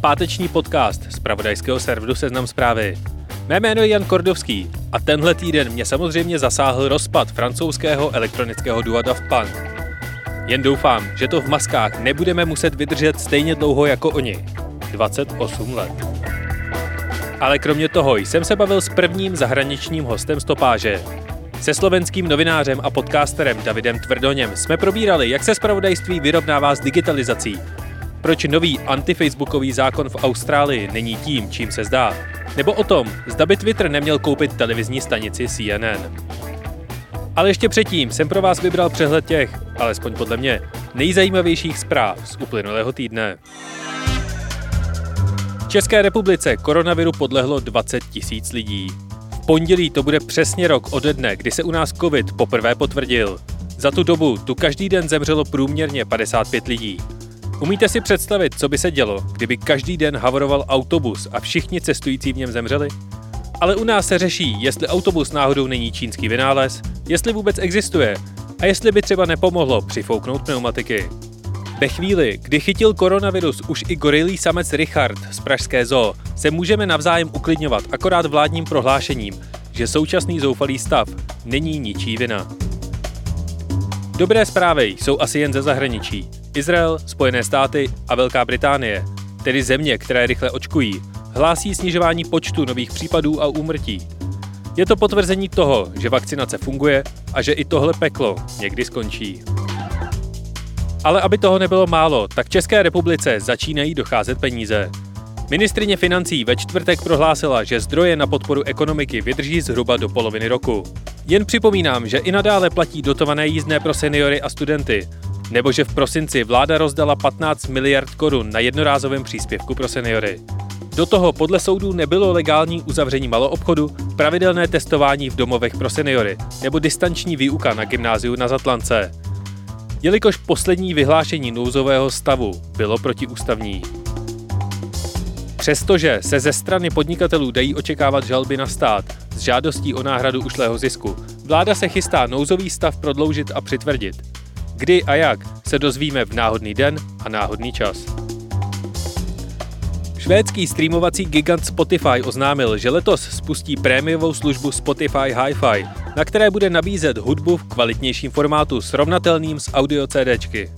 Páteční podcast z pravodajského serveru Seznam zprávy. Mé jméno je Jan Kordovský a tenhle týden mě samozřejmě zasáhl rozpad francouzského elektronického dua Daft Punk. Jen doufám, že to v maskách nebudeme muset vydržet stejně dlouho jako oni. 28 let. Ale kromě toho jsem se bavil s prvním zahraničním hostem stopáže. Se slovenským novinářem a podcasterem Davidem Tvrdoněm jsme probírali, jak se spravodajství vyrovnává s digitalizací, proč nový antifacebookový zákon v Austrálii není tím, čím se zdá, nebo o tom, zda by Twitter neměl koupit televizní stanici CNN. Ale ještě předtím jsem pro vás vybral přehled těch, alespoň podle mě, nejzajímavějších zpráv z uplynulého týdne. V České republice koronaviru podlehlo 20 tisíc lidí. V pondělí to bude přesně rok ode dne, kdy se u nás covid poprvé potvrdil. Za tu dobu tu každý den zemřelo průměrně 55 lidí. Umíte si představit, co by se dělo, kdyby každý den havoroval autobus a všichni cestující v něm zemřeli? Ale u nás se řeší, jestli autobus náhodou není čínský vynález, jestli vůbec existuje a jestli by třeba nepomohlo přifouknout pneumatiky. Ve chvíli, kdy chytil koronavirus už i gorilý samec Richard z Pražské zoo, se můžeme navzájem uklidňovat akorát vládním prohlášením, že současný zoufalý stav není ničí vina. Dobré zprávy jsou asi jen ze zahraničí. Izrael, Spojené státy a Velká Británie, tedy země, které rychle očkují, hlásí snižování počtu nových případů a úmrtí. Je to potvrzení toho, že vakcinace funguje a že i tohle peklo někdy skončí. Ale aby toho nebylo málo, tak České republice začínají docházet peníze. Ministrině financí ve čtvrtek prohlásila, že zdroje na podporu ekonomiky vydrží zhruba do poloviny roku. Jen připomínám, že i nadále platí dotované jízdné pro seniory a studenty, nebo že v prosinci vláda rozdala 15 miliard korun na jednorázovém příspěvku pro seniory. Do toho podle soudů nebylo legální uzavření maloobchodu, pravidelné testování v domovech pro seniory nebo distanční výuka na gymnáziu na Zatlance. Jelikož poslední vyhlášení nouzového stavu bylo protiústavní. Přestože se ze strany podnikatelů dají očekávat žalby na stát s žádostí o náhradu ušlého zisku, vláda se chystá nouzový stav prodloužit a přitvrdit. Kdy a jak se dozvíme v náhodný den a náhodný čas. Švédský streamovací gigant Spotify oznámil, že letos spustí prémiovou službu Spotify Hi-Fi, na které bude nabízet hudbu v kvalitnějším formátu srovnatelným s audio CDčky.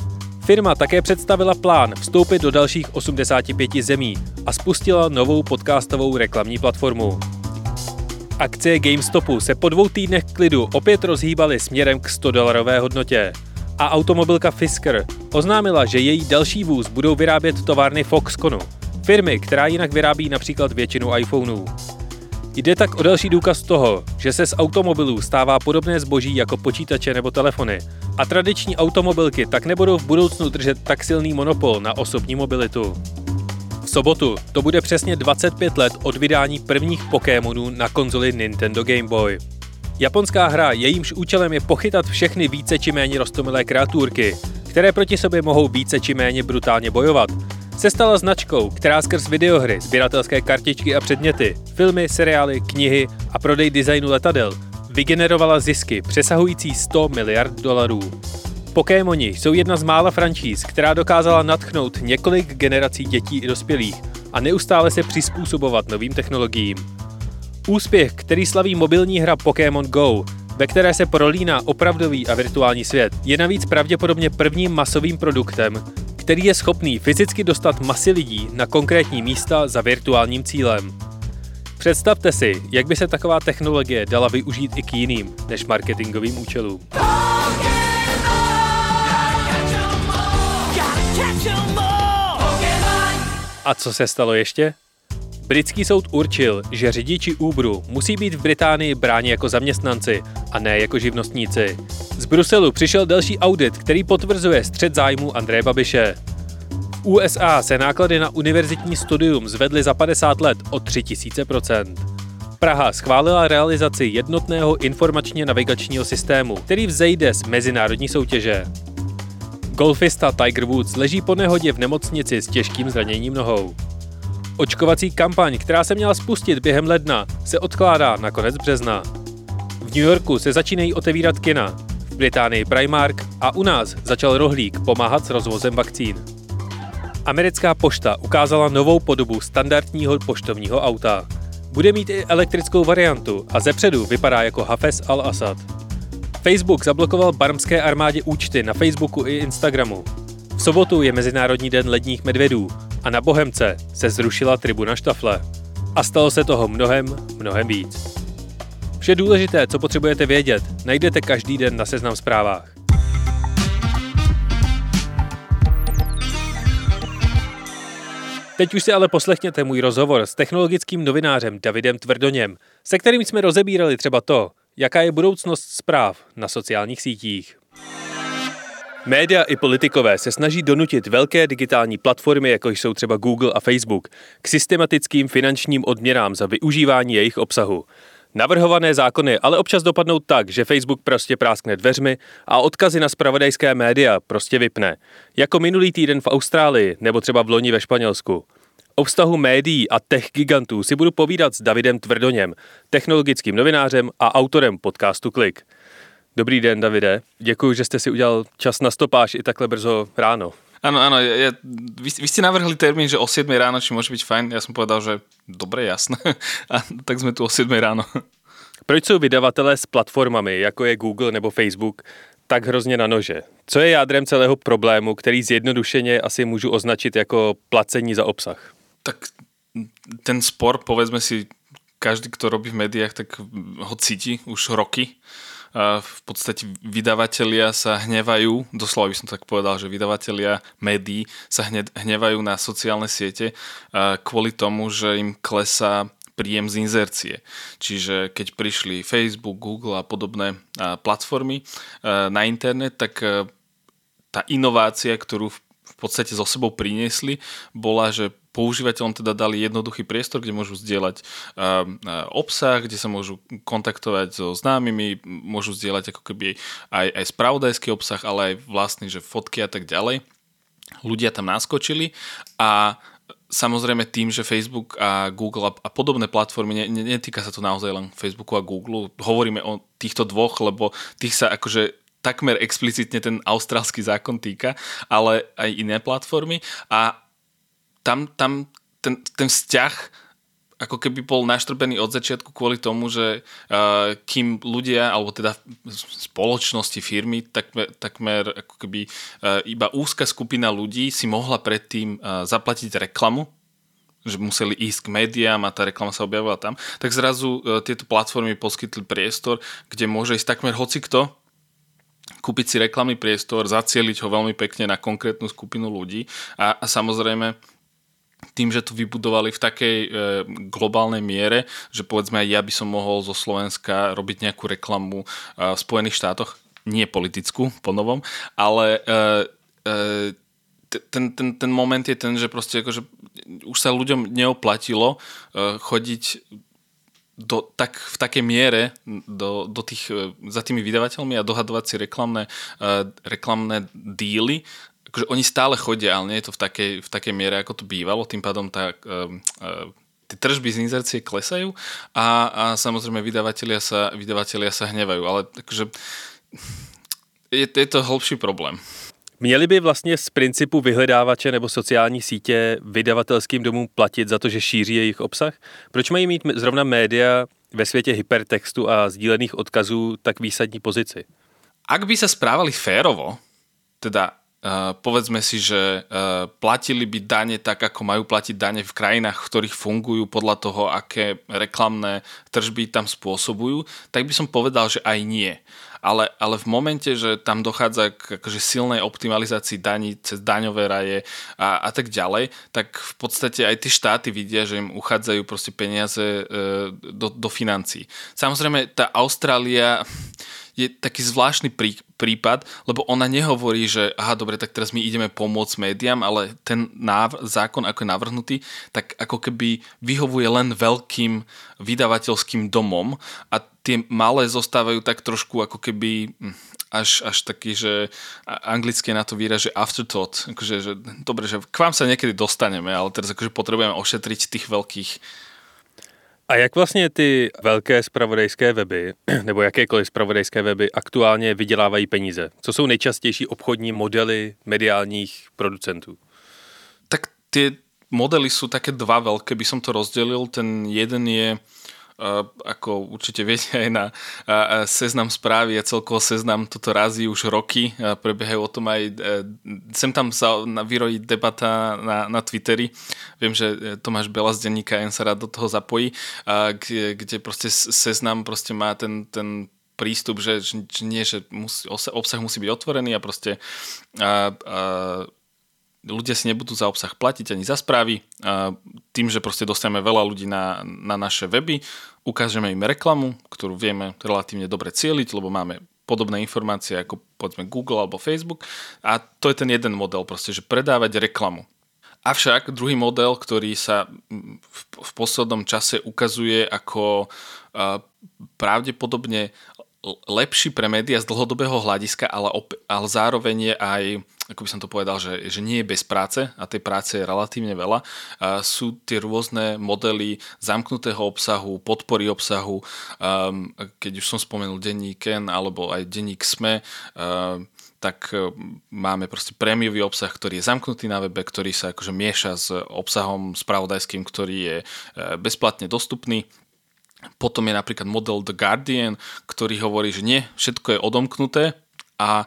Firma také představila plán vstoupit do dalších 85 zemí a spustila novou podcastovou reklamní platformu. Akcie GameStopu se po dvou týdnech klidu opět rozhýbaly směrem k 100 dolarové hodnotě. A automobilka Fisker oznámila, že její další vůz budou vyrábět továrny Foxconnu, firmy, která jinak vyrábí například většinu iPhoneů. Jde tak o další důkaz toho, že se z automobilů stává podobné zboží jako počítače nebo telefony a tradiční automobilky tak nebudou v budoucnu držet tak silný monopol na osobní mobilitu. V sobotu to bude přesně 25 let od vydání prvních Pokémonů na konzoli Nintendo Game Boy. Japonská hra, jejímž účelem je pochytat všechny více či méně rostomilé kreatůrky, které proti sobě mohou více či méně brutálně bojovat, se stala značkou, která skrz videohry, sběratelské kartičky a předměty, filmy, seriály, knihy a prodej designu letadel vygenerovala zisky přesahující 100 miliard dolarů. Pokémoni jsou jedna z mála franšíz, která dokázala natchnout několik generací dětí i dospělých a neustále se přizpůsobovat novým technologiím. Úspěch, který slaví mobilní hra Pokémon Go, ve které se prolíná opravdový a virtuální svět, je navíc pravděpodobně prvním masovým produktem, který je schopný fyzicky dostat masy lidí na konkrétní místa za virtuálním cílem. Představte si, jak by se taková technologie dala využít i k jiným než marketingovým účelům. A co se stalo ještě? Britský soud určil, že řidiči Uberu musí být v Británii bráni jako zaměstnanci a ne jako živnostníci. Z Bruselu přišel další audit, který potvrzuje střed zájmu Andreje Babiše. V USA se náklady na univerzitní studium zvedly za 50 let o 3000%. Praha schválila realizaci jednotného informačně navigačního systému, který vzejde z mezinárodní soutěže. Golfista Tiger Woods leží po nehodě v nemocnici s těžkým zraněním nohou. Očkovací kampaň, která se měla spustit během ledna, se odkládá na konec března. V New Yorku se začínají otevírat kina, v Británii Primark a u nás začal rohlík pomáhat s rozvozem vakcín. Americká pošta ukázala novou podobu standardního poštovního auta. Bude mít i elektrickou variantu a zepředu vypadá jako Hafez al-Assad. Facebook zablokoval barmské armádě účty na Facebooku i Instagramu. V sobotu je Mezinárodní den ledních medvědů a na Bohemce se zrušila tribuna štafle. A stalo se toho mnohem, mnohem víc. Vše důležité, co potřebujete vědět, najdete každý den na Seznam zprávách. Teď už si ale poslechněte můj rozhovor s technologickým novinářem Davidem Tvrdoněm, se kterým jsme rozebírali třeba to, jaká je budoucnost zpráv na sociálních sítích. Média i politikové se snaží donutit velké digitální platformy, jako jsou třeba Google a Facebook, k systematickým finančním odměnám za využívání jejich obsahu. Navrhované zákony ale občas dopadnou tak, že Facebook prostě práskne dveřmi a odkazy na spravodajské média prostě vypne. Jako minulý týden v Austrálii nebo třeba v loni ve Španělsku. O vztahu médií a tech gigantů si budu povídat s Davidem Tvrdoněm, technologickým novinářem a autorem podcastu Klik. Dobrý den, Davide. Děkuji, že jste si udělal čas na stopáž i takhle brzo ráno. Áno, áno, ja, vy, vy ste navrhli termín, že o 7 ráno, či môže byť fajn. Ja som povedal, že dobre, jasné. A tak sme tu o 7 ráno. Proč jsou vydavatelé s platformami, jako je Google nebo Facebook, tak hrozně na nože? Co je jádrem celého problému, který zjednodušeně asi můžu označit jako placení za obsah? Tak ten spor, povedzme si, každý, kto robí v médiách, tak ho cíti už roky v podstate vydavatelia sa hnevajú, doslova by som tak povedal, že vydavatelia médií sa hnevajú na sociálne siete kvôli tomu, že im klesá príjem z inzercie. Čiže keď prišli Facebook, Google a podobné platformy na internet, tak tá inovácia, ktorú v podstate so sebou priniesli, bola, že používateľom teda dali jednoduchý priestor, kde môžu zdieľať obsah, kde sa môžu kontaktovať so známymi, môžu zdieľať ako keby aj, aj spravodajský obsah, ale aj vlastný, že fotky a tak ďalej. Ľudia tam naskočili a samozrejme tým, že Facebook a Google a, a podobné platformy, ne, ne, netýka sa to naozaj len Facebooku a Google, hovoríme o týchto dvoch, lebo tých sa akože takmer explicitne ten austrálsky zákon týka, ale aj iné platformy. A tam, tam ten, ten vzťah ako keby bol naštrbený od začiatku kvôli tomu, že uh, kým ľudia, alebo teda spoločnosti, firmy, takmer, takmer ako keby uh, iba úzka skupina ľudí si mohla predtým uh, zaplatiť reklamu, že museli ísť k médiám a tá reklama sa objavila tam, tak zrazu uh, tieto platformy poskytli priestor, kde môže ísť takmer hocikto, kúpiť si reklamný priestor, zacieliť ho veľmi pekne na konkrétnu skupinu ľudí a, a samozrejme tým, že to vybudovali v takej e, globálnej miere, že povedzme aj ja by som mohol zo Slovenska robiť nejakú reklamu e, v Spojených štátoch, nie politickú po novom, ale e, e, ten, ten, ten moment je ten, že proste akože už sa ľuďom neoplatilo e, chodiť do, tak, v takej miere do, do tých, e, za tými vydavateľmi a dohadovať si reklamné, uh, reklamné díly. Akože oni stále chodia, ale nie je to v takej, v takej miere, ako to bývalo, tým pádom tá, uh, uh, tie tržby z inzercie klesajú a, a samozrejme vydavatelia sa, vydavatelia sa hnevajú, ale akože je, je to hlbší problém. Měli by vlastně z principu vyhledávače nebo sociální sítě vydavatelským domům platit za to, že šíří jejich obsah? Proč mají mít zrovna média ve světě hypertextu a sdílených odkazů tak výsadní pozici? Ak by sa správali férovo, teda Uh, povedzme si, že uh, platili by dane tak, ako majú platiť dane v krajinách, v ktorých fungujú podľa toho, aké reklamné tržby tam spôsobujú, tak by som povedal, že aj nie. Ale, ale v momente, že tam dochádza k akože silnej optimalizácii daní cez daňové raje a, a tak ďalej, tak v podstate aj tie štáty vidia, že im uchádzajú proste peniaze uh, do, do financií. Samozrejme, tá Austrália je taký zvláštny prí, prípad, lebo ona nehovorí, že aha, dobre, tak teraz my ideme pomôcť médiám, ale ten náv- zákon, ako je navrhnutý, tak ako keby vyhovuje len veľkým vydavateľským domom a tie malé zostávajú tak trošku ako keby hm, až, až taký, že anglicky na to výraz, že afterthought. Akože, že, dobre, že k vám sa niekedy dostaneme, ale teraz akože potrebujeme ošetriť tých veľkých a jak vlastně ty velké spravodajské weby, nebo jakékoliv spravodajské weby aktuálně vydělávají peníze? Co jsou nejčastější obchodní modely mediálních producentů? Tak tie modely sú také dva veľké, by som to rozdelil. Ten jeden je ako určite viete aj na seznam správy a celkovo seznam toto razí už roky. Prebiehajú o tom aj, e, sem tam sa vyrojí debata na, na Twitteri. Viem, že e, Tomáš Bela z denníka N sa rád do toho zapojí, kde, kde proste seznam proste má ten, ten prístup, že, že nie, že musí, obsah musí byť otvorený a proste a, a, ľudia si nebudú za obsah platiť ani za správy. Tým, že proste dostaneme veľa ľudí na, na naše weby, ukážeme im reklamu, ktorú vieme relatívne dobre cieliť, lebo máme podobné informácie ako povedzme Google alebo Facebook a to je ten jeden model proste, že predávať reklamu. Avšak druhý model, ktorý sa v poslednom čase ukazuje ako pravdepodobne lepší pre médiá z dlhodobého hľadiska, ale, op- ale zároveň je aj, ako by som to povedal, že, že nie je bez práce a tej práce je relatívne veľa. Sú tie rôzne modely zamknutého obsahu, podpory obsahu, um, keď už som spomenul denník Ken alebo aj denník SME, um, tak e, máme proste prémiový obsah, ktorý je zamknutý na webe, ktorý sa akože mieša s obsahom spravodajským, ktorý je bezplatne dostupný potom je napríklad model The Guardian, ktorý hovorí, že nie, všetko je odomknuté a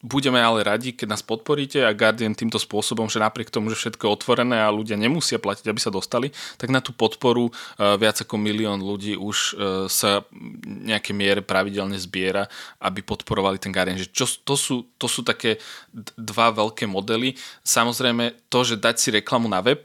budeme ale radi, keď nás podporíte a Guardian týmto spôsobom, že napriek tomu, že všetko je otvorené a ľudia nemusia platiť, aby sa dostali, tak na tú podporu viac ako milión ľudí už sa nejaké miere pravidelne zbiera, aby podporovali ten Guardian. Že čo, to, sú, to sú také dva veľké modely. Samozrejme, to, že dať si reklamu na web,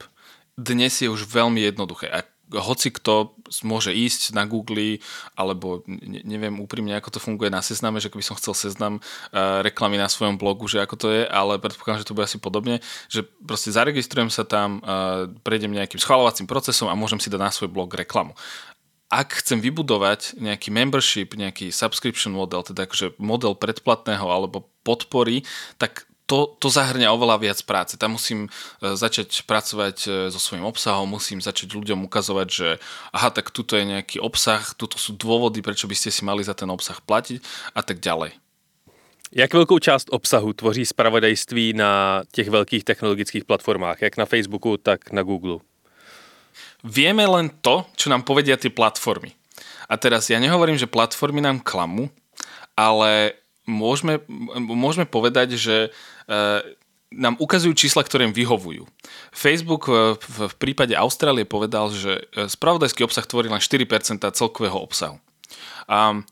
dnes je už veľmi jednoduché. Ak hoci kto môže ísť na Google, alebo neviem úprimne, ako to funguje na sezname, že keby som chcel seznam uh, reklamy na svojom blogu, že ako to je, ale predpokladám, že to bude asi podobne, že proste zaregistrujem sa tam, uh, prejdem nejakým schvalovacím procesom a môžem si dať na svoj blog reklamu. Ak chcem vybudovať nejaký membership, nejaký subscription model, teda akože model predplatného alebo podpory, tak to, to zahrňa oveľa viac práce. Tam musím e, začať pracovať e, so svojím obsahom, musím začať ľuďom ukazovať, že aha, tak tuto je nejaký obsah, tuto sú dôvody, prečo by ste si mali za ten obsah platiť a tak ďalej. Jak velkou část obsahu tvoří spravodajství na těch velkých technologických platformách, jak na Facebooku, tak na Google? Vieme len to, čo nám povedia tie platformy. A teraz ja nehovorím, že platformy nám klamu, ale môžeme, môžeme povedať, že nám ukazujú čísla, ktoré im vyhovujú. Facebook v, v prípade Austrálie povedal, že eh, spravodajský obsah tvorí len 4% celkového obsahu. A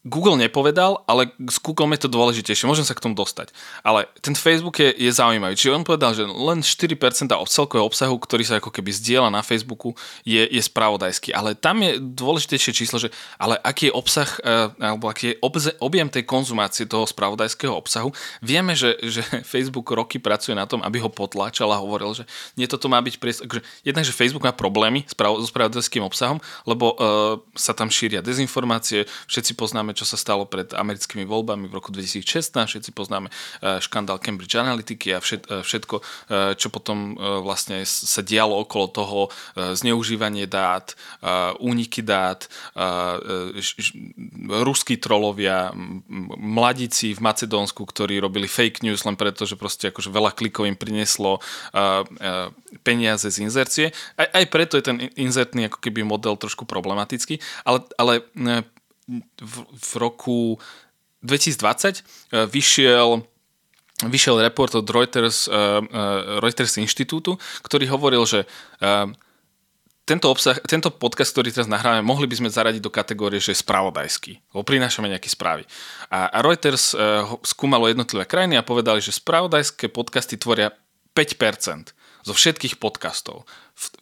Google nepovedal, ale s Google je to dôležitejšie, môžem sa k tomu dostať. Ale ten Facebook je, je zaujímavý. Čiže on povedal, že len 4% od celkového obsahu, ktorý sa ako keby zdieľa na Facebooku, je, je spravodajský. Ale tam je dôležitejšie číslo, že ale aký je obsah, eh, alebo aký je objem tej konzumácie toho spravodajského obsahu. Vieme, že, že Facebook roky pracuje na tom, aby ho potláčal a hovoril, že nie, toto má byť priestor. Akože, jednak, že Facebook má problémy so spravodajským obsahom, lebo uh, sa tam šíria dezinformácie, všetci poznáme poznáme, čo sa stalo pred americkými voľbami v roku 2016, všetci poznáme e, škandál Cambridge Analytiky a e, všetko, e, čo potom vlastne sa dialo okolo toho, zneužívanie dát, úniky dát, ruskí trolovia, mladíci v Macedónsku, ktorí robili fake news len preto, že proste akože veľa klikov im prinieslo peniaze z inzercie. Aj, aj preto je ten inzertný ako keby model trošku problematický, ale, ale v, v roku 2020 e, vyšiel vyšiel report od Reuters, uh, uh, Reuters inštitútu, ktorý hovoril, že tento, obsah, tento podcast, ktorý teraz nahrávame, mohli by sme zaradiť do kategórie, že je spravodajský, lebo prinášame nejaké správy. A, Reuters skúmalo jednotlivé krajiny a povedali, že spravodajské podcasty tvoria 5% zo všetkých podcastov.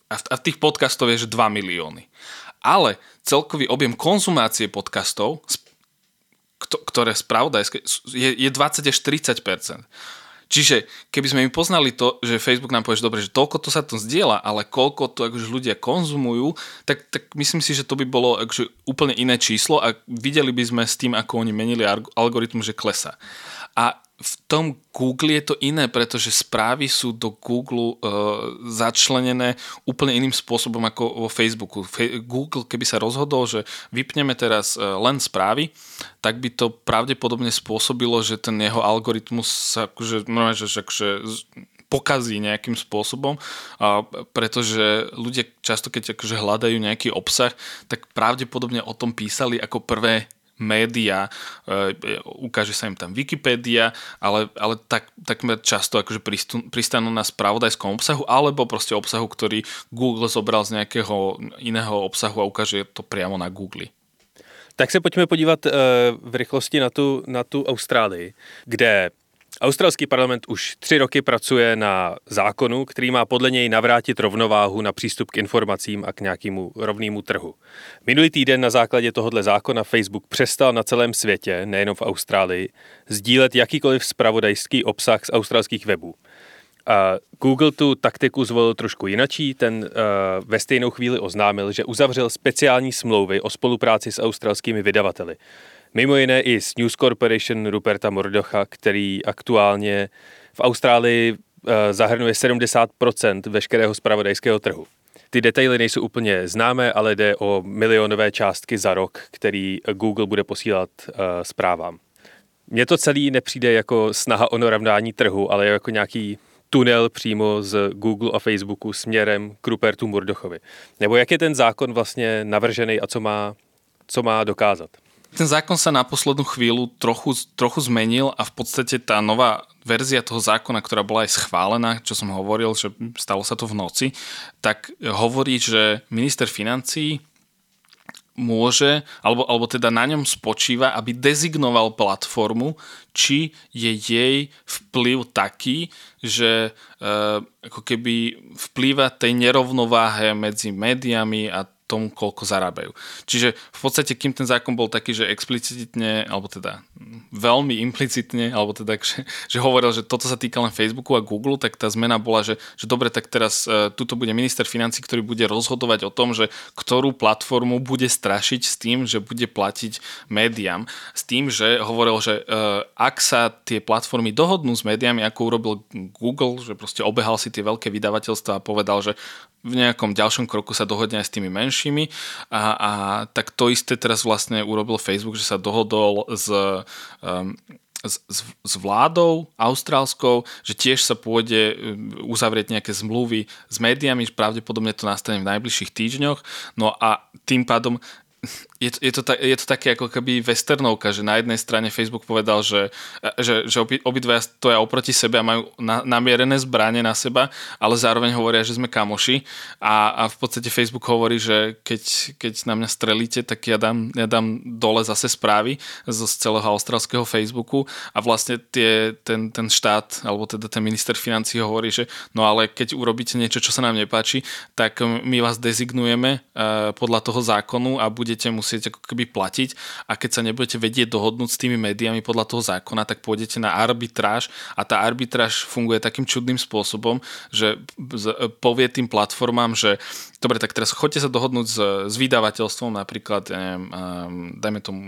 A v tých podcastov je, že 2 milióny ale celkový objem konzumácie podcastov ktoré spravodajské, je, je 20 až 30% Čiže keby sme my poznali to, že Facebook nám povie, že dobre, že toľko to sa to zdieľa, ale koľko to akože ľudia konzumujú, tak, tak myslím si, že to by bolo akože úplne iné číslo a videli by sme s tým, ako oni menili algoritmus, že klesa. A v tom Google je to iné, pretože správy sú do Google uh, začlenené úplne iným spôsobom ako vo Facebooku. Fe- Google, keby sa rozhodol, že vypneme teraz uh, len správy, tak by to pravdepodobne spôsobilo, že ten jeho algoritmus sa akože, no, že, že, akože pokazí nejakým spôsobom, a pretože ľudia často, keď akože hľadajú nejaký obsah, tak pravdepodobne o tom písali ako prvé média, e, ukáže sa im tam Wikipedia, ale, ale tak, takmer často akože pristanú na spravodajskom obsahu alebo proste obsahu, ktorý Google zobral z nejakého iného obsahu a ukáže to priamo na Google. Tak se pojďme podívat e, v rychlosti na tu, na tu Austrálii, kde Australský parlament už tři roky pracuje na zákonu, který má podle něj navrátit rovnováhu na přístup k informacím a k nějakému rovnému trhu. Minulý týden na základě tohoto zákona Facebook přestal na celém světě, nejenom v Austrálii, sdílet jakýkoliv spravodajský obsah z australských webů. Google tu taktiku zvolil trošku jinačí, ten uh, ve stejnou chvíli oznámil, že uzavřel speciální smlouvy o spolupráci s australskými vydavateli. Mimo jiné i s News Corporation Ruperta Mordocha, který aktuálně v Austrálii eh, zahrnuje 70% veškerého spravodajského trhu. Ty detaily nejsou úplně známé, ale jde o milionové částky za rok, který Google bude posílat uh, zprávám. Mně to celý nepřijde jako snaha o narovnání trhu, ale jako nějaký tunel přímo z Google a Facebooku směrem k Rupertu Murdochovi. Nebo jak je ten zákon vlastně navržený a co má, co má dokázat? Ten zákon sa na poslednú chvíľu trochu, trochu zmenil a v podstate tá nová verzia toho zákona, ktorá bola aj schválená, čo som hovoril, že stalo sa to v noci, tak hovorí, že minister financí môže, alebo, alebo teda na ňom spočíva, aby dezignoval platformu, či je jej vplyv taký, že e, ako keby vplýva tej nerovnováhe medzi médiami a tomu, koľko zarábajú. Čiže v podstate, kým ten zákon bol taký, že explicitne, alebo teda veľmi implicitne, alebo teda, že, že hovoril, že toto sa týka len Facebooku a Google, tak tá zmena bola, že, že dobre, tak teraz uh, tuto bude minister financí, ktorý bude rozhodovať o tom, že ktorú platformu bude strašiť s tým, že bude platiť médiám. S tým, že hovoril, že uh, ak sa tie platformy dohodnú s médiami, ako urobil Google, že proste obehal si tie veľké vydavateľstva a povedal, že v nejakom ďalšom kroku sa dohodne aj s tými menšími a, a tak to isté teraz vlastne urobil Facebook, že sa dohodol s, um, s, s, vládou austrálskou, že tiež sa pôjde um, uzavrieť nejaké zmluvy s médiami, pravdepodobne to nastane v najbližších týždňoch. No a tým pádom je to, je, to, je to také ako keby westernovka, že na jednej strane Facebook povedal, že, že, že obi, obidvaja stoja oproti sebe a majú na, namierené zbranie na seba, ale zároveň hovoria, že sme kamoši. A, a v podstate Facebook hovorí, že keď, keď na mňa strelíte, tak ja dám, ja dám dole zase správy z celého australského Facebooku. A vlastne tie, ten, ten štát, alebo teda ten minister financí hovorí, že no ale keď urobíte niečo, čo sa nám nepáči, tak my vás dezignujeme uh, podľa toho zákonu a budete musieť musieť ako keby platiť a keď sa nebudete vedieť dohodnúť s tými médiami podľa toho zákona, tak pôjdete na arbitráž a tá arbitráž funguje takým čudným spôsobom, že povie tým platformám, že dobre, tak teraz chodte sa dohodnúť s, s vydavateľstvom, napríklad, neviem, dajme tomu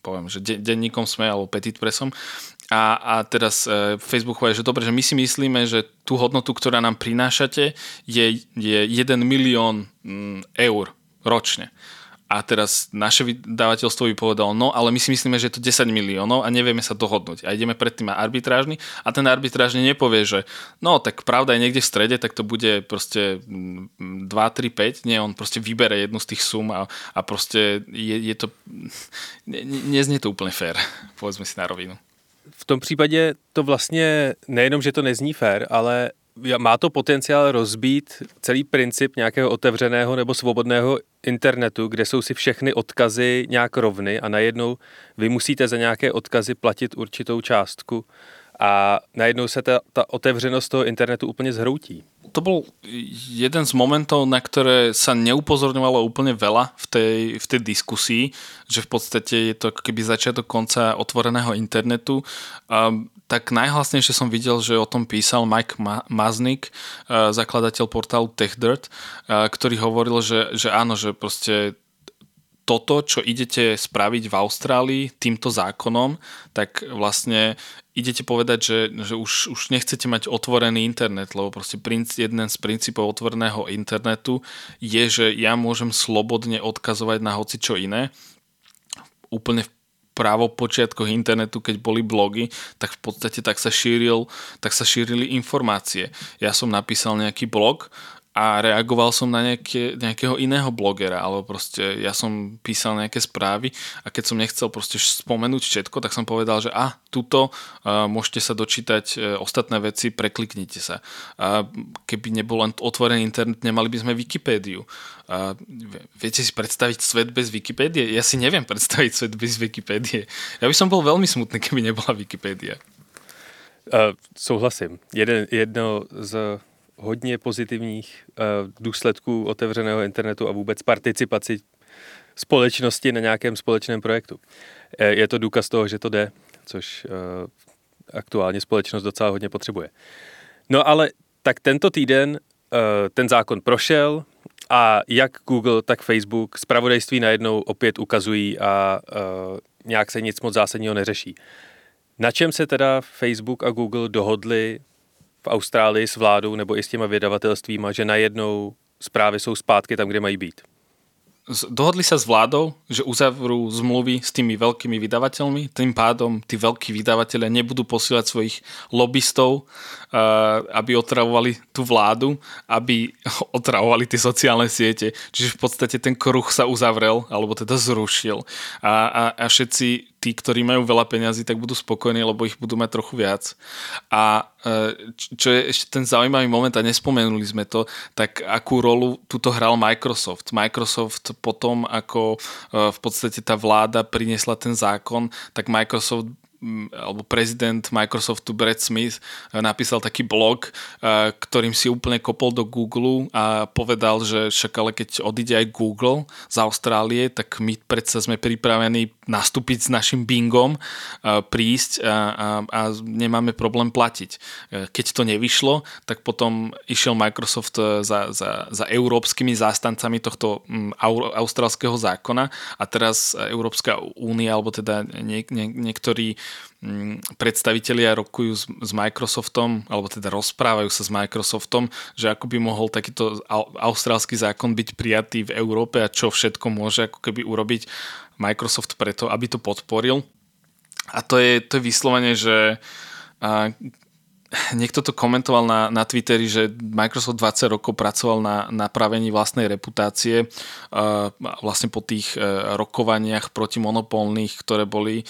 poviem, že denníkom sme alebo Petit Pressom. A, a teraz e, Facebook povie, že dobre, že my si myslíme, že tú hodnotu, ktorá nám prinášate, je, je 1 milión mm, eur ročne a teraz naše vydavateľstvo by povedalo, no ale my si myslíme, že je to 10 miliónov a nevieme sa dohodnúť. A ideme predtým na arbitrážny a ten arbitrážny nepovie, že no tak pravda je niekde v strede, tak to bude proste 2, 3, 5. Nie, on proste vybere jednu z tých sum a, a proste je, je to, ne, neznie to úplne fér, povedzme si na rovinu. V tom případě to vlastně nejenom, že to nezní fér, ale má to potenciál rozbít celý princip nějakého otevřeného nebo svobodného internetu, kde jsou si všechny odkazy nějak rovny a najednou vy musíte za nějaké odkazy platit určitou částku a najednou se ta, ta otevřenost toho internetu úplně zhroutí. To bol jeden z momentov, na ktoré sa neupozorňovalo úplne veľa v tej, v tej diskusii, že v podstate je to keby začiatok konca otvoreného internetu. Um, tak najhlasnejšie som videl, že o tom písal Mike Maznik, zakladateľ portálu TechDirt, ktorý hovoril, že, že áno, že proste toto, čo idete spraviť v Austrálii týmto zákonom, tak vlastne idete povedať, že, že už, už nechcete mať otvorený internet, lebo proste princ, jeden z princípov otvoreného internetu je, že ja môžem slobodne odkazovať na hoci čo iné. Úplne v právopočiatkoch internetu, keď boli blogy, tak v podstate tak sa, šíril, tak sa šírili informácie. Ja som napísal nejaký blog, a reagoval som na nejaké, nejakého iného blogera, alebo proste ja som písal nejaké správy a keď som nechcel proste spomenúť všetko, tak som povedal, že a, tuto uh, môžete sa dočítať uh, ostatné veci, prekliknite sa. Uh, keby nebol len otvorený internet, nemali by sme Wikipédiu. Uh, viete si predstaviť svet bez Wikipédie? Ja si neviem predstaviť svet bez Wikipédie. Ja by som bol veľmi smutný, keby nebola Wikipédia. Uh, souhlasím. Jeden, jedno z hodně pozitivních uh, důsledků otevřeného internetu a vůbec participaci společnosti na nějakém společném projektu. Je to důkaz toho, že to jde, což uh, aktuálně společnost docela hodně potřebuje. No ale tak tento týden ten zákon prošel a jak Google, tak Facebook zpravodajství najednou opět ukazují a nějak se nic moc zásadního neřeší. Na čem se teda Facebook a Google dohodli v Austrálii s vládou nebo i s těma vydavatelstvíma, že najednou zprávy jsou zpátky tam, kde mají být? dohodli sa s vládou, že uzavrú zmluvy s tými veľkými vydavateľmi, tým pádom tí veľkí vydavatelia nebudú posielať svojich lobbystov, aby otravovali tú vládu, aby otravovali tie sociálne siete. Čiže v podstate ten kruh sa uzavrel, alebo teda zrušil. A, a, a všetci tí, ktorí majú veľa peňazí, tak budú spokojní, lebo ich budú mať trochu viac. A e, čo je ešte ten zaujímavý moment, a nespomenuli sme to, tak akú rolu tuto hral Microsoft. Microsoft potom, ako e, v podstate tá vláda priniesla ten zákon, tak Microsoft alebo prezident Microsoftu Brad Smith e, napísal taký blog, e, ktorým si úplne kopol do Google a povedal, že však ale keď odíde aj Google z Austrálie, tak my predsa sme pripravení nastúpiť s našim Bingom, e, prísť a, a, a nemáme problém platiť. Keď to nevyšlo, tak potom išiel Microsoft za, za, za európskymi zástancami tohto austrálskeho zákona a teraz Európska únia, alebo teda nie, nie, niektorí predstavitelia rokujú s Microsoftom, alebo teda rozprávajú sa s Microsoftom, že ako by mohol takýto austrálsky zákon byť prijatý v Európe a čo všetko môže ako keby urobiť Microsoft preto, aby to podporil. A to je, to je vyslovene, že niekto to komentoval na, na Twitteri, že Microsoft 20 rokov pracoval na napravení vlastnej reputácie uh, vlastne po tých uh, rokovaniach protimonopolných, ktoré boli,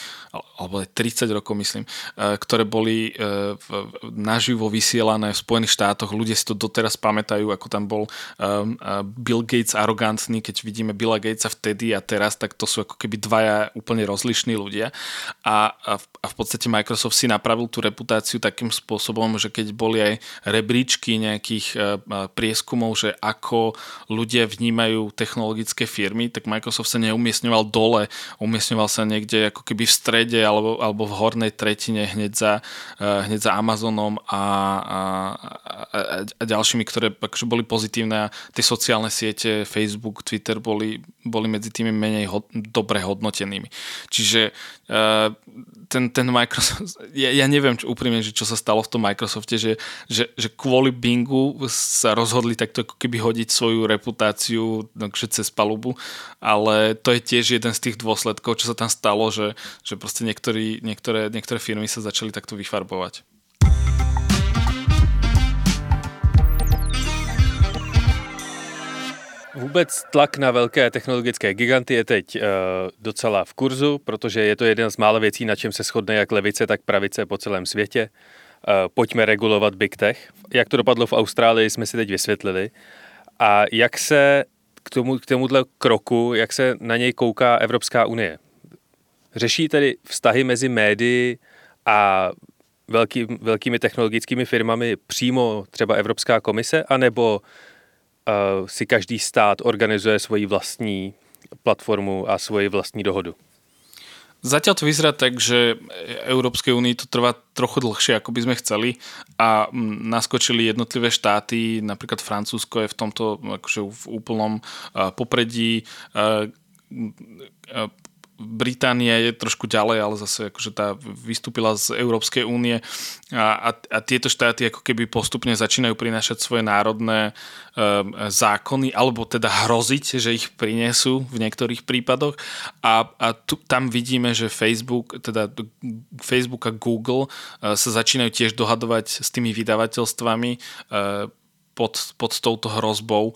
alebo aj 30 rokov myslím, uh, ktoré boli uh, naživo vysielané v Spojených štátoch. Ľudia si to doteraz pamätajú, ako tam bol um, uh, Bill Gates arogantný, keď vidíme Billa Gatesa vtedy a teraz, tak to sú ako keby dvaja úplne rozlišní ľudia. A, a, v, a v podstate Microsoft si napravil tú reputáciu takým spôsobom, spôsobom, že keď boli aj rebríčky nejakých e, prieskumov, že ako ľudia vnímajú technologické firmy, tak Microsoft sa neumiestňoval dole, umiestňoval sa niekde ako keby v strede alebo, alebo v hornej tretine hneď za, e, hneď za Amazonom a, a, a, ďalšími, ktoré akože boli pozitívne a tie sociálne siete, Facebook, Twitter boli, boli medzi tými menej hod, dobre hodnotenými. Čiže ten, ten Microsoft, ja, ja neviem čo, úprimne, že čo sa stalo v tom Microsofte, že, že, že kvôli Bingu sa rozhodli takto ako keby hodiť svoju reputáciu takže cez palubu, ale to je tiež jeden z tých dôsledkov, čo sa tam stalo, že, že proste niektorí, niektoré, niektoré firmy sa začali takto vyfarbovať. Vůbec tlak na velké technologické giganty je teď uh, docela v kurzu, protože je to jeden z mála věcí, na čem se shodne jak levice, tak pravice po celém světě. Uh, pojďme regulovat Big Tech. Jak to dopadlo v Austrálii, jsme si teď vysvětlili. A jak se k, tomu, k tomuhle kroku, jak se na něj kouká Evropská unie? Řeší tedy vztahy mezi médií a velký, velkými technologickými firmami přímo třeba Evropská komise, anebo uh, si každý stát organizuje svoji vlastní platformu a svoji vlastní dohodu? Zatiaľ to vyzerá tak, že Európskej únii to trvá trochu dlhšie, ako by sme chceli. A naskočili jednotlivé štáty, napríklad Francúzsko je v tomto akože v úplnom popredí Británia je trošku ďalej, ale zase akože tá vystúpila z Európskej únie. A, a, a tieto štáty ako keby postupne začínajú prinášať svoje národné um, zákony, alebo teda hroziť, že ich prinesú v niektorých prípadoch. A, a tu, tam vidíme, že Facebook, teda Facebook a Google uh, sa začínajú tiež dohadovať s tými vydavateľstvami uh, pod, pod touto hrozbou,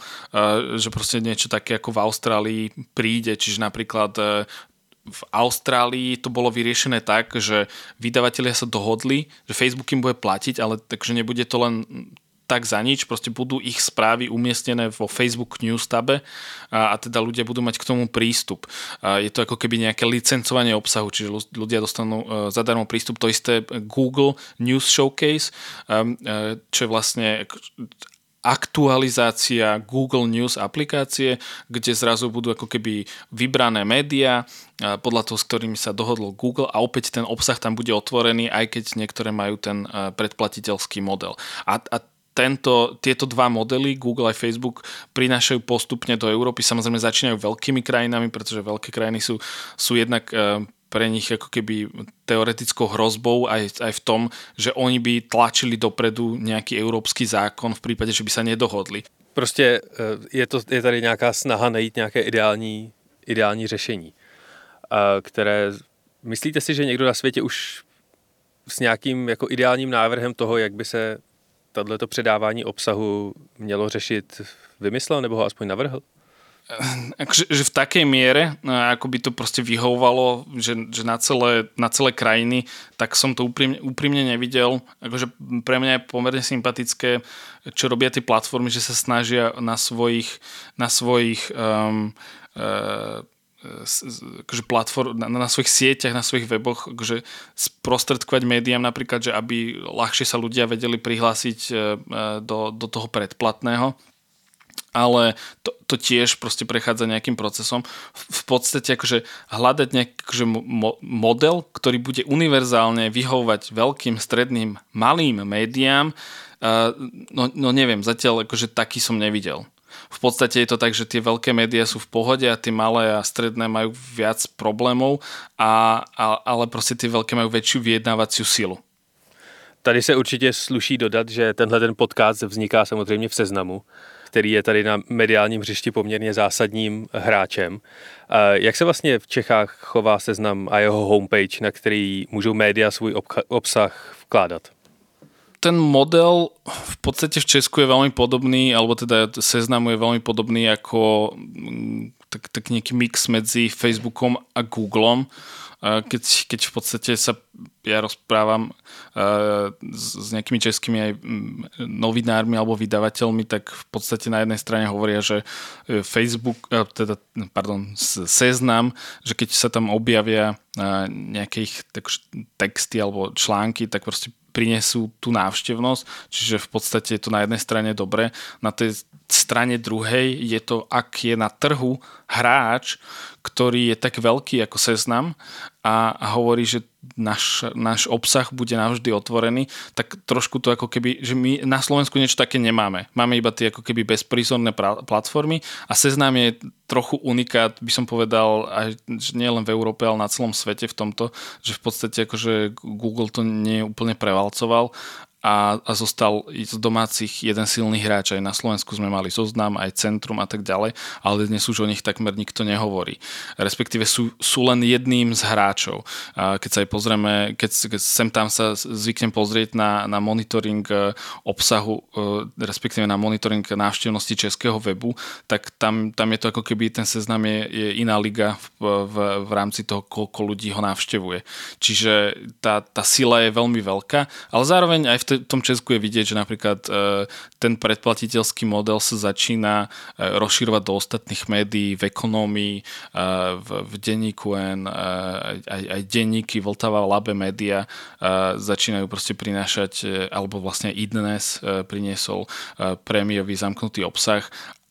že proste niečo také ako v Austrálii príde, čiže napríklad v Austrálii to bolo vyriešené tak, že vydavatelia sa dohodli, že Facebook im bude platiť, ale takže nebude to len tak za nič, proste budú ich správy umiestnené vo Facebook News tabe a, a teda ľudia budú mať k tomu prístup. A je to ako keby nejaké licencovanie obsahu, čiže ľudia dostanú uh, zadarmo prístup. To isté Google News Showcase, um, uh, čo je vlastne aktualizácia Google News aplikácie, kde zrazu budú ako keby vybrané médiá podľa toho, s ktorými sa dohodlo Google a opäť ten obsah tam bude otvorený, aj keď niektoré majú ten predplatiteľský model. A, a tento, tieto dva modely, Google a Facebook, prinášajú postupne do Európy. Samozrejme začínajú veľkými krajinami, pretože veľké krajiny sú, sú jednak pre nich ako keby teoretickou hrozbou aj, aj v tom, že oni by tlačili dopredu nejaký európsky zákon v prípade, že by sa nedohodli. Prostě eh, je, to, je tady nějaká snaha najít nějaké ideální, ideální řešení, které myslíte si, že někdo na světě už s nějakým jako ideálním návrhem toho, jak by se tohleto předávání obsahu mělo řešit, vymyslel nebo ho aspoň navrhl? Akože, že v takej miere, no, ako by to proste vyhovovalo, že, že na, celé, na celé krajiny, tak som to úprimne, úprimne nevidel. Akože pre mňa je pomerne sympatické, čo robia tie platformy, že sa snažia na svojich, na svojich um, uh, akože platform, na, na svojich sieťach, na svojich weboch akože sprostredkovať médiám napríklad, že aby ľahšie sa ľudia vedeli prihlásiť do, do toho predplatného ale to, to tiež proste prechádza nejakým procesom. V podstate akože hľadať nejaký akože mo- model, ktorý bude univerzálne vyhovovať veľkým, stredným, malým médiám, uh, no, no neviem, zatiaľ akože taký som nevidel. V podstate je to tak, že tie veľké médiá sú v pohode a tie malé a stredné majú viac problémov, a, a, ale proste tie veľké majú väčšiu vyjednávaciu silu. Tady se určitě sluší dodat, že tenhle ten podcast vzniká samozřejmě v seznamu který je tady na mediálním hřišti poměrně zásadním hráčem. Jak se vlastně v Čechách chová seznam a jeho homepage, na který můžou média svůj obsah vkládat? ten model v podstate v Česku je veľmi podobný, alebo teda seznamu je veľmi podobný ako mm, tak, tak nejaký mix medzi Facebookom a Googlom keď, keď v podstate sa ja rozprávam s, nejakými českými aj novinármi alebo vydavateľmi, tak v podstate na jednej strane hovoria, že e, Facebook, e, teda, pardon, seznam, že keď sa tam objavia nejaké ich texty alebo články, tak proste prinesú tú návštevnosť, čiže v podstate je to na jednej strane dobre. Na tej strane druhej je to, ak je na trhu hráč, ktorý je tak veľký ako Seznam a, hovorí, že náš, náš obsah bude navždy otvorený, tak trošku to ako keby, že my na Slovensku niečo také nemáme. Máme iba tie ako keby bezprízorné platformy a Seznam je trochu unikát, by som povedal, aj nie len v Európe, ale na celom svete v tomto, že v podstate akože Google to nie úplne prevalcoval a, a zostal z domácich jeden silný hráč. Aj na Slovensku sme mali zoznam, aj centrum a tak ďalej, ale dnes už o nich takmer nikto nehovorí. Respektíve sú, sú len jedným z hráčov. Keď sa aj pozrieme, keď, keď sem tam sa zvyknem pozrieť na, na monitoring e, obsahu, e, respektíve na monitoring návštevnosti českého webu, tak tam, tam je to ako keby ten seznam je, je iná liga v, v, v rámci toho, koľko ľudí ho navštevuje. Čiže tá, tá sila je veľmi veľká, ale zároveň aj v tej tom Česku je vidieť, že napríklad e, ten predplatiteľský model sa začína e, rozširovať do ostatných médií, v ekonomii, v, v denníku N, aj, aj denníky Vltava, Labe Media začínajú proste prinášať, alebo vlastne i priniesol prémiový zamknutý obsah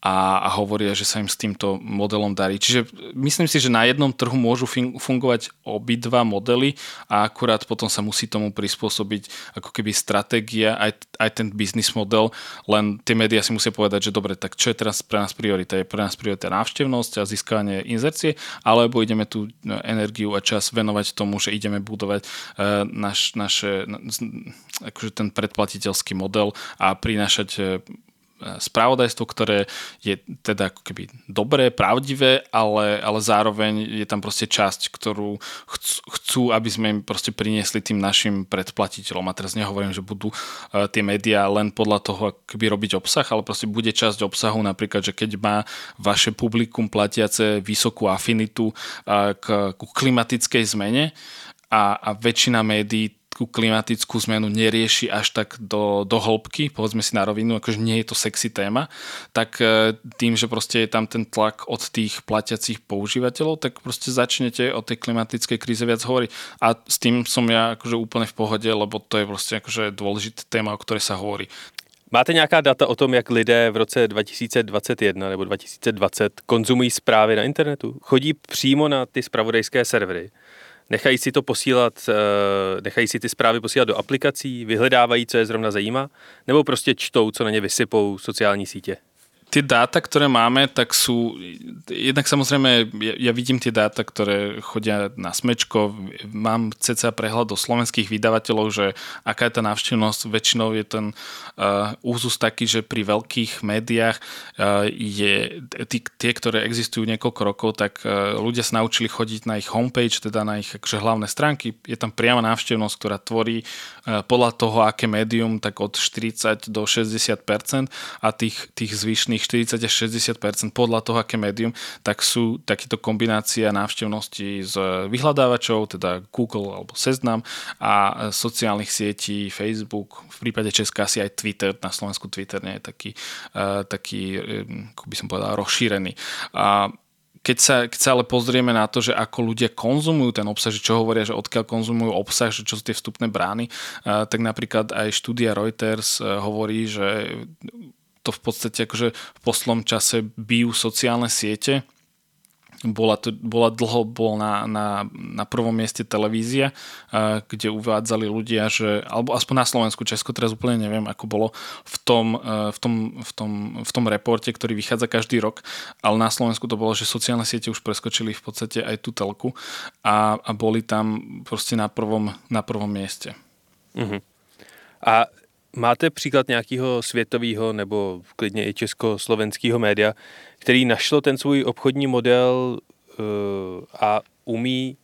a, a hovoria, že sa im s týmto modelom darí. Čiže myslím si, že na jednom trhu môžu fungovať obidva modely a akurát potom sa musí tomu prispôsobiť ako keby stratégia, aj, aj ten biznis model, len tie médiá si musia povedať, že dobre, tak čo je teraz pre nás priorita? Je pre nás priorita návštevnosť a získanie inzercie, alebo ideme tú no, energiu a čas venovať tomu, že ideme budovať uh, naš, naše, akože ten predplatiteľský model a prinášať uh, spravodajstvo, ktoré je teda ako keby dobré, pravdivé, ale, ale zároveň je tam proste časť, ktorú chcú, aby sme im proste priniesli tým našim predplatiteľom. A teraz nehovorím, že budú uh, tie médiá len podľa toho keby robiť obsah, ale proste bude časť obsahu napríklad, že keď má vaše publikum platiace vysokú afinitu uh, k, k klimatickej zmene a, a väčšina médií tú klimatickú zmenu nerieši až tak do, do hĺbky, povedzme si na rovinu, akože nie je to sexy téma, tak e, tým, že proste je tam ten tlak od tých platiacich používateľov, tak proste začnete o tej klimatickej kríze viac hovoriť. A s tým som ja akože úplne v pohode, lebo to je proste akože dôležitá téma, o ktorej sa hovorí. Máte nějaká data o tom, jak lidé v roce 2021 nebo 2020 konzumují zprávy na internetu? Chodí přímo na ty spravodajské servery? Nechají si to posílat, eh, nechají si ty zprávy posílat do aplikací, vyhledávají, co je zrovna zajímá, nebo prostě čtou, co na ně vysypou sociální sítě? Tie dáta, ktoré máme, tak sú, jednak samozrejme, ja, ja vidím tie dáta, ktoré chodia na smečko, mám ceca prehľad do slovenských vydavateľov, že aká je tá návštevnosť, väčšinou je ten uh, úzus taký, že pri veľkých médiách uh, je, tí, tie, ktoré existujú niekoľko rokov, tak uh, ľudia sa naučili chodiť na ich homepage, teda na ich akože hlavné stránky, je tam priama návštevnosť, ktorá tvorí uh, podľa toho, aké médium, tak od 40 do 60% a tých, tých zvyšných 40 až 60% podľa toho, aké médium, tak sú takéto kombinácia návštevnosti z vyhľadávačov, teda Google alebo Seznam a sociálnych sietí Facebook, v prípade Česka asi aj Twitter, na Slovensku Twitter nie je taký, uh, taký ako by som povedal, rozšírený. A keď sa, keď sa ale pozrieme na to, že ako ľudia konzumujú ten obsah, že čo hovoria, že odkiaľ konzumujú obsah, že čo sú tie vstupné brány, tak napríklad aj štúdia Reuters hovorí, že to v podstate akože v poslom čase bijú sociálne siete. Bola, to, bola dlho bol na, na, na prvom mieste televízia, kde uvádzali ľudia, že, alebo aspoň na Slovensku, Česko teraz úplne neviem, ako bolo v tom, v tom, v tom, v tom reporte, ktorý vychádza každý rok, ale na Slovensku to bolo, že sociálne siete už preskočili v podstate aj tú telku a, a boli tam proste na prvom, na prvom mieste. Uh-huh. A Máte příklad nějakého světového nebo klidně i československého média, který našlo ten svůj obchodní model uh, a umí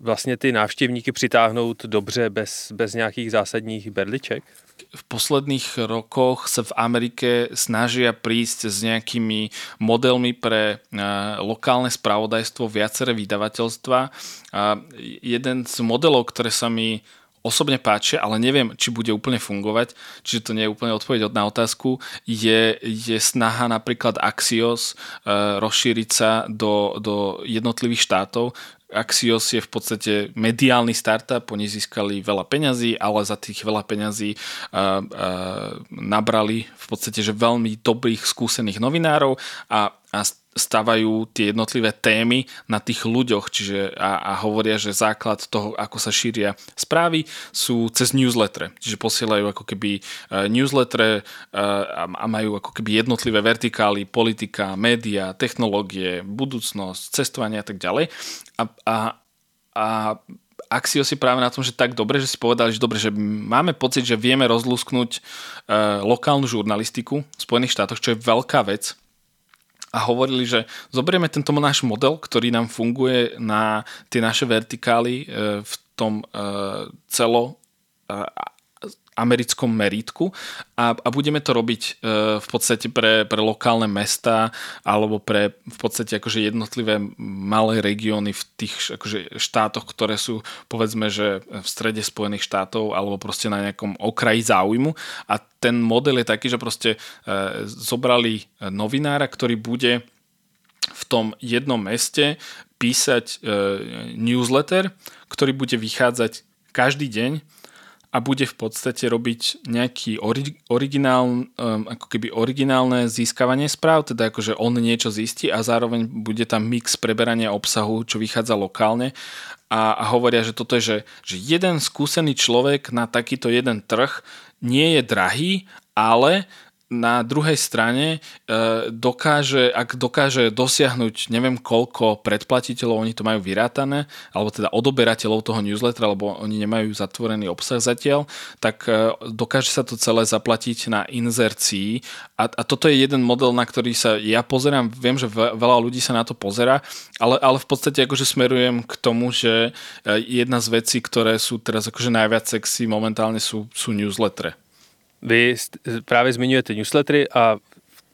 vlastně ty návštěvníky přitáhnout dobře bez, bez nějakých zásadních berliček? v posledných rokoch sa v Amerike snažia prísť s nejakými modelmi pre lokálne spravodajstvo, viaceré vydavateľstva. A jeden z modelov, ktoré sa mi osobne páčia, ale neviem, či bude úplne fungovať, čiže to nie je úplne odpoveď na otázku, je, je snaha napríklad Axios uh, rozšíriť sa do, do jednotlivých štátov. Axios je v podstate mediálny startup, oni získali veľa peňazí, ale za tých veľa peňazí uh, uh, nabrali v podstate že veľmi dobrých skúsených novinárov a, a stavajú tie jednotlivé témy na tých ľuďoch, čiže a, a hovoria, že základ toho, ako sa šíria správy, sú cez newsletter. Čiže posielajú ako keby uh, newsletter uh, a, majú ako keby jednotlivé vertikály, politika, média, technológie, budúcnosť, cestovanie a tak ďalej. A, a, a Axio si práve na tom, že tak dobre, že si povedali, že dobre, že máme pocit, že vieme rozlúsknuť uh, lokálnu žurnalistiku v Spojených štátoch, čo je veľká vec, a hovorili, že zoberieme tento náš model, ktorý nám funguje na tie naše vertikály e, v tom e, celo americkom meritku a, a budeme to robiť e, v podstate pre, pre lokálne mesta alebo pre v podstate akože jednotlivé malé regióny v tých akože štátoch, ktoré sú povedzme, že v strede Spojených štátov alebo proste na nejakom okraji záujmu. A ten model je taký, že proste e, zobrali novinára, ktorý bude v tom jednom meste písať e, newsletter, ktorý bude vychádzať každý deň a bude v podstate robiť nejaký ori- originál, um, ako keby originálne získavanie správ, teda akože on niečo zistí a zároveň bude tam mix preberania obsahu, čo vychádza lokálne. A, a hovoria, že toto je, že, že jeden skúsený človek na takýto jeden trh nie je drahý, ale na druhej strane e, dokáže, ak dokáže dosiahnuť neviem koľko predplatiteľov, oni to majú vyrátané, alebo teda odoberateľov toho newslettera, lebo oni nemajú zatvorený obsah zatiaľ, tak e, dokáže sa to celé zaplatiť na inzercii a, a toto je jeden model, na ktorý sa ja pozerám, viem, že veľa ľudí sa na to pozera, ale, ale v podstate akože smerujem k tomu, že e, jedna z vecí, ktoré sú teraz akože najviac sexy momentálne sú, sú newslettere. Vy právě zmiňujete newslettery a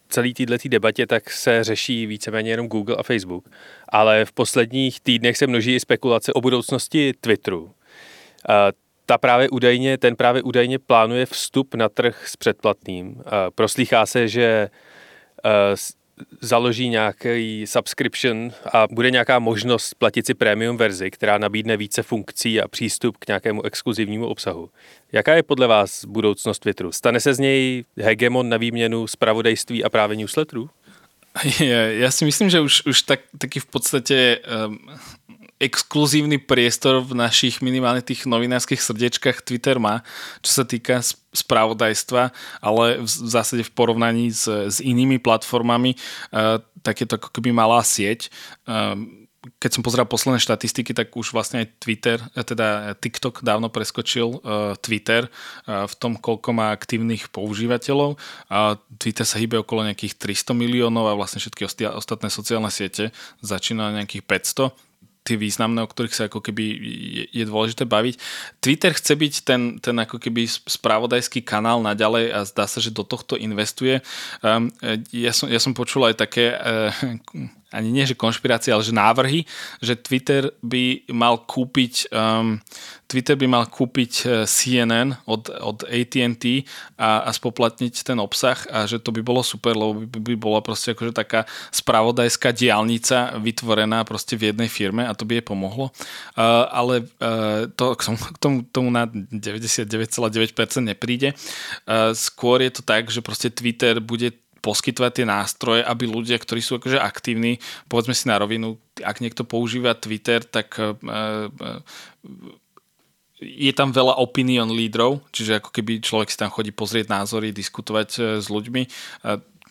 celé této debatě tak se řeší víceméně jenom Google a Facebook. Ale v posledních týdnech se množí i spekulace o budoucnosti Twitteru. Ta právě údajně, ten právě údajně plánuje vstup na trh s předplatným. Proslýchá se, že založí nějaký subscription a bude nějaká možnost platit si premium verzi, která nabídne více funkcí a přístup k nějakému exkluzivnímu obsahu. Jaká je podle vás budoucnost Twitteru? Stane se z něj hegemon na výměnu spravodajství a právě newsletterů? Ja, ja si myslím, že už, už tak, taký v podstate um, exkluzívny priestor v našich minimálne tých novinárskych srdiečkách Twitter má, čo sa týka spravodajstva, ale v zásade v porovnaní s, s inými platformami uh, tak je to ako keby malá sieť. Uh, keď som pozeral posledné štatistiky, tak už vlastne aj Twitter, eh, teda TikTok dávno preskočil Twitter v tom, koľko má aktívnych používateľov. A Twitter sa hýbe okolo nejakých 300 miliónov a vlastne všetky ostatné sociálne siete začína na nejakých 500 tie významné, o ktorých sa ako keby je, je dôležité baviť. Twitter chce byť ten, ten ako keby spravodajský kanál naďalej a zdá sa, že do tohto investuje. Um, ja, som, ja som počul aj také uh, ani nie, že konšpirácie, ale že návrhy, že Twitter by mal kúpiť um, Twitter by mal kúpiť uh, CNN od, od AT&T a, a spoplatniť ten obsah a že to by bolo super, lebo by, by bola proste akože taká spravodajská diálnica vytvorená proste v jednej firme a to by jej pomohlo. Uh, ale uh, to k tomu, k tomu, tomu na 99,9% nepríde. Uh, skôr je to tak, že proste Twitter bude poskytovať tie nástroje, aby ľudia, ktorí sú akože aktívni, povedzme si na rovinu, ak niekto používa Twitter, tak e, e, je tam veľa opinion lídrov, čiže ako keby človek si tam chodí pozrieť názory, diskutovať e, s ľuďmi.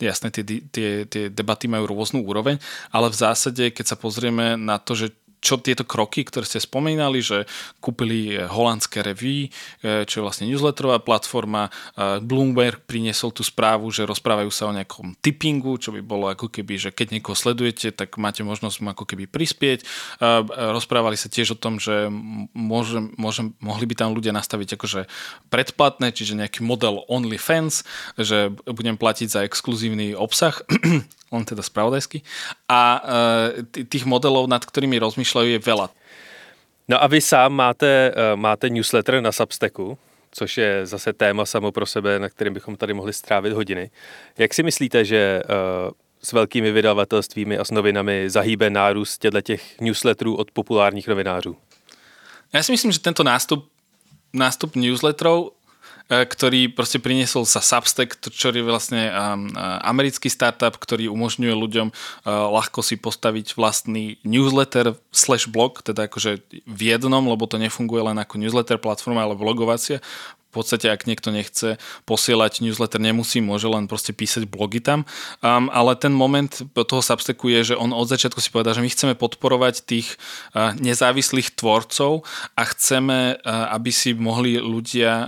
Jasné, tie, tie, tie debaty majú rôznu úroveň, ale v zásade, keď sa pozrieme na to, že čo tieto kroky, ktoré ste spomínali, že kúpili eh, holandské revue, eh, čo je vlastne newsletterová platforma, eh, Bloomberg priniesol tú správu, že rozprávajú sa o nejakom tippingu, čo by bolo ako keby, že keď niekoho sledujete, tak máte možnosť mu ako keby prispieť. Rozprávali sa tiež o tom, že môžem, môžem, mohli by tam ľudia nastaviť akože predplatné, čiže nejaký model OnlyFans, že budem platiť za exkluzívny obsah len teda spravodajsky. A e, tých modelov, nad ktorými rozmýšľajú, je veľa. No a vy sám máte, e, máte newsletter na Substacku, což je zase téma samo pro sebe, na kterém bychom tady mohli strávit hodiny. Jak si myslíte, že e, s velkými vydavatelstvími a s novinami zahýbe nárůst těch newsletterů od populárních novinářů? Ja si myslím, že tento nástup, nástup newsletterov ktorý proste priniesol sa Substack, čo je vlastne americký startup, ktorý umožňuje ľuďom e, ľahko si postaviť vlastný newsletter slash blog, teda akože v jednom, lebo to nefunguje len ako newsletter platforma, ale blogovacia podstate, ak niekto nechce posielať newsletter, nemusí, môže len proste písať blogy tam. Um, ale ten moment toho Substacku je, že on od začiatku si povedal, že my chceme podporovať tých uh, nezávislých tvorcov a chceme, uh, aby si mohli ľudia uh,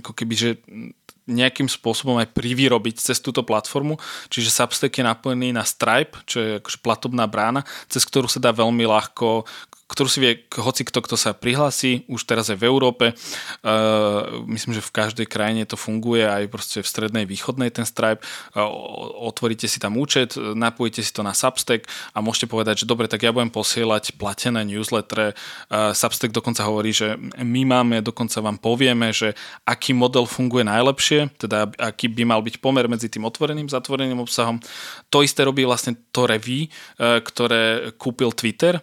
ako keby, že nejakým spôsobom aj privyrobiť cez túto platformu. Čiže Substack je napojený na Stripe, čo je akože platobná brána, cez ktorú sa dá veľmi ľahko ktorú si vie hoci kto, kto sa prihlási, už teraz aj v Európe. Uh, myslím, že v každej krajine to funguje, aj proste v strednej, východnej ten Stripe. Uh, otvoríte si tam účet, napojíte si to na Substack a môžete povedať, že dobre, tak ja budem posielať platené newsletter. Uh, Substack dokonca hovorí, že my máme, dokonca vám povieme, že aký model funguje najlepšie, teda aký by mal byť pomer medzi tým otvoreným, zatvoreným obsahom. To isté robí vlastne to Reví, ktoré kúpil Twitter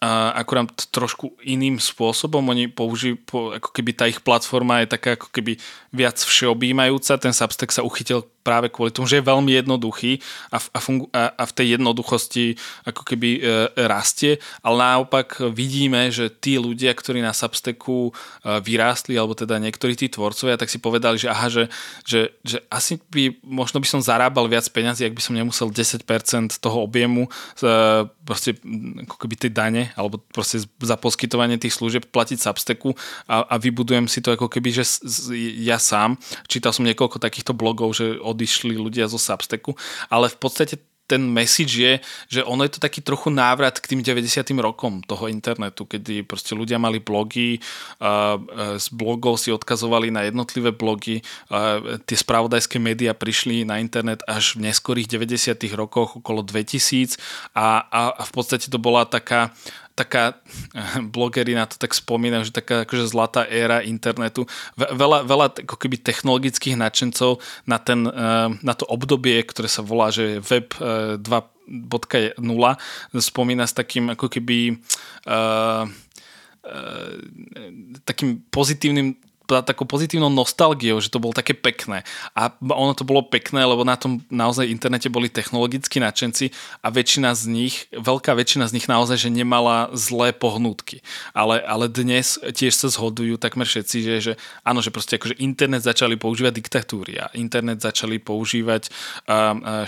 akurát trošku iným spôsobom. Oni použijú, ako keby tá ich platforma je taká ako keby viac všeobjímajúca. Ten Substack sa uchytil práve kvôli tomu, že je veľmi jednoduchý a v, a fungu, a, a v tej jednoduchosti ako keby e, rastie, ale naopak vidíme, že tí ľudia, ktorí na Substacku e, vyrástli, alebo teda niektorí tí tvorcovia, tak si povedali, že aha, že, že, že asi by, možno by som zarábal viac peňazí, ak by som nemusel 10% toho objemu e, proste ako keby tie dane, alebo proste za poskytovanie tých služieb platiť Substacku a, a vybudujem si to ako keby, že ja sám. Čítal som niekoľko takýchto blogov, že odišli ľudia zo Substacku, ale v podstate ten message je, že ono je to taký trochu návrat k tým 90. rokom toho internetu, kedy proste ľudia mali blogy, z blogov si odkazovali na jednotlivé blogy, tie spravodajské médiá prišli na internet až v neskorých 90. rokoch, okolo 2000 a, a, a v podstate to bola taká taká, blogery na to tak spomínajú, že taká akože zlatá éra internetu. Veľa, veľa ako keby technologických nadšencov na, ten, eh, na to obdobie, ktoré sa volá, že web 2.0 eh, spomína s takým ako keby uh, takým pozitívnym takou pozitívnou nostalgiou, že to bolo také pekné. A ono to bolo pekné, lebo na tom naozaj internete boli technologicky nadšenci a väčšina z nich, veľká väčšina z nich naozaj, že nemala zlé pohnutky. Ale, ale dnes tiež sa zhodujú takmer všetci, že, že áno, že proste akože internet začali používať diktatúry a internet začali používať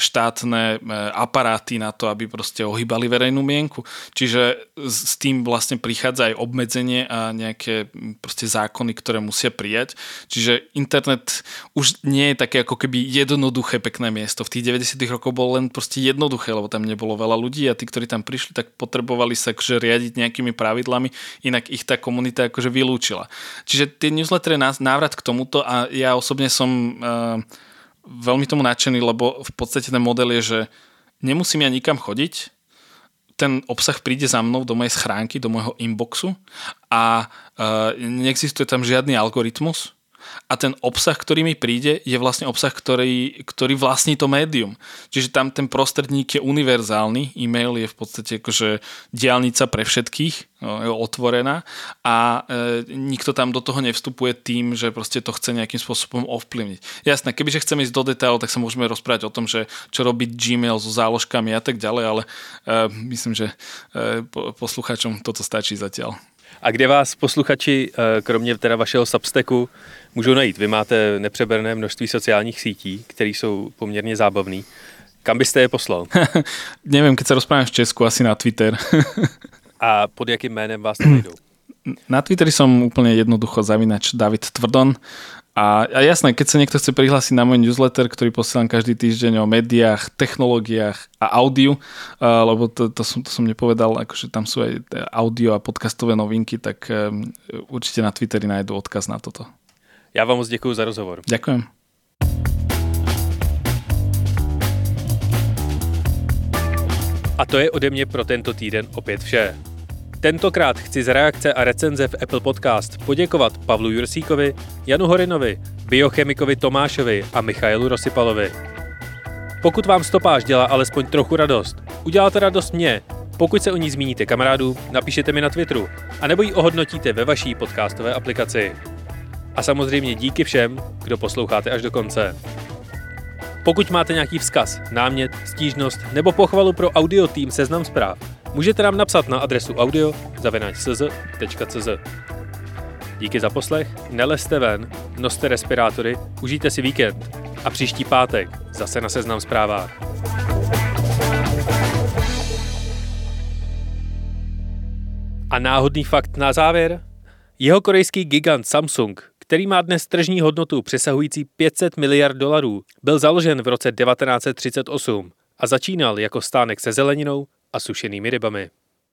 štátne uh, aparáty na to, aby proste ohýbali verejnú mienku. Čiže s tým vlastne prichádza aj obmedzenie a nejaké proste zákony, ktoré musia prijať. Čiže internet už nie je také ako keby jednoduché pekné miesto. V tých 90 rokoch bolo len proste jednoduché, lebo tam nebolo veľa ľudí a tí, ktorí tam prišli, tak potrebovali sa akože riadiť nejakými pravidlami, inak ich tá komunita akože vylúčila. Čiže tie newslettery nás návrat k tomuto a ja osobne som uh, veľmi tomu nadšený, lebo v podstate ten model je, že nemusím ja nikam chodiť, ten obsah príde za mnou do mojej schránky, do môjho inboxu a uh, neexistuje tam žiadny algoritmus, a ten obsah, ktorý mi príde, je vlastne obsah, ktorý, ktorý vlastní to médium. Čiže tam ten prostredník je univerzálny, e-mail je v podstate akože diálnica pre všetkých, no, je otvorená a e, nikto tam do toho nevstupuje tým, že proste to chce nejakým spôsobom ovplyvniť. Jasné, kebyže chceme ísť do detailov, tak sa môžeme rozprávať o tom, že čo robí Gmail so záložkami a tak ďalej, ale e, myslím, že e, poslucháčom toto stačí zatiaľ. A kde vás posluchači, e, kromě teda vašeho Substacku, můžou najít? Vy máte nepřeberné množství sociálních sítí, které jsou poměrně zábavné. Kam byste je poslal? Neviem, keď sa rozprávam v Česku, asi na Twitter. A pod jakým jménem vás tam najdou? Na Twitteri som úplne jednoducho zavinač David Tvrdon a, a jasné, keď sa niekto chce prihlásiť na môj newsletter, ktorý posielam každý týždeň o médiách, technológiách a audiu, uh, lebo to, to, som, to som nepovedal, akože tam sú aj audio a podcastové novinky, tak um, určite na Twitteri nájdu odkaz na toto. Ja vám moc děkuji za rozhovor. Ďakujem. A to je ode mě pro tento týden opět vše. Tentokrát chci z reakce a recenze v Apple Podcast poděkovat Pavlu Jursíkovi, Janu Horinovi, biochemikovi Tomášovi a Michailu Rosypalovi. Pokud vám stopáž dělá alespoň trochu radost, uděláte radost mě. Pokud se o ní zmíníte kamarádu, napíšete mi na Twitteru, anebo ji ohodnotíte ve vaší podcastové aplikaci. A samozřejmě díky všem, kdo posloucháte až do konce. Pokud máte nějaký vzkaz, námět, stížnost nebo pochvalu pro audio tým Seznam zpráv, můžete nám napsat na adresu audio.cz. Díky za poslech, neleste ven, noste respirátory, užijte si víkend a příští pátek zase na Seznam zprávách. A náhodný fakt na závěr? Jeho korejský gigant Samsung, který má dnes tržní hodnotu přesahující 500 miliard dolarů, byl založen v roce 1938 a začínal jako stánek se zeleninou a sušenými rybami.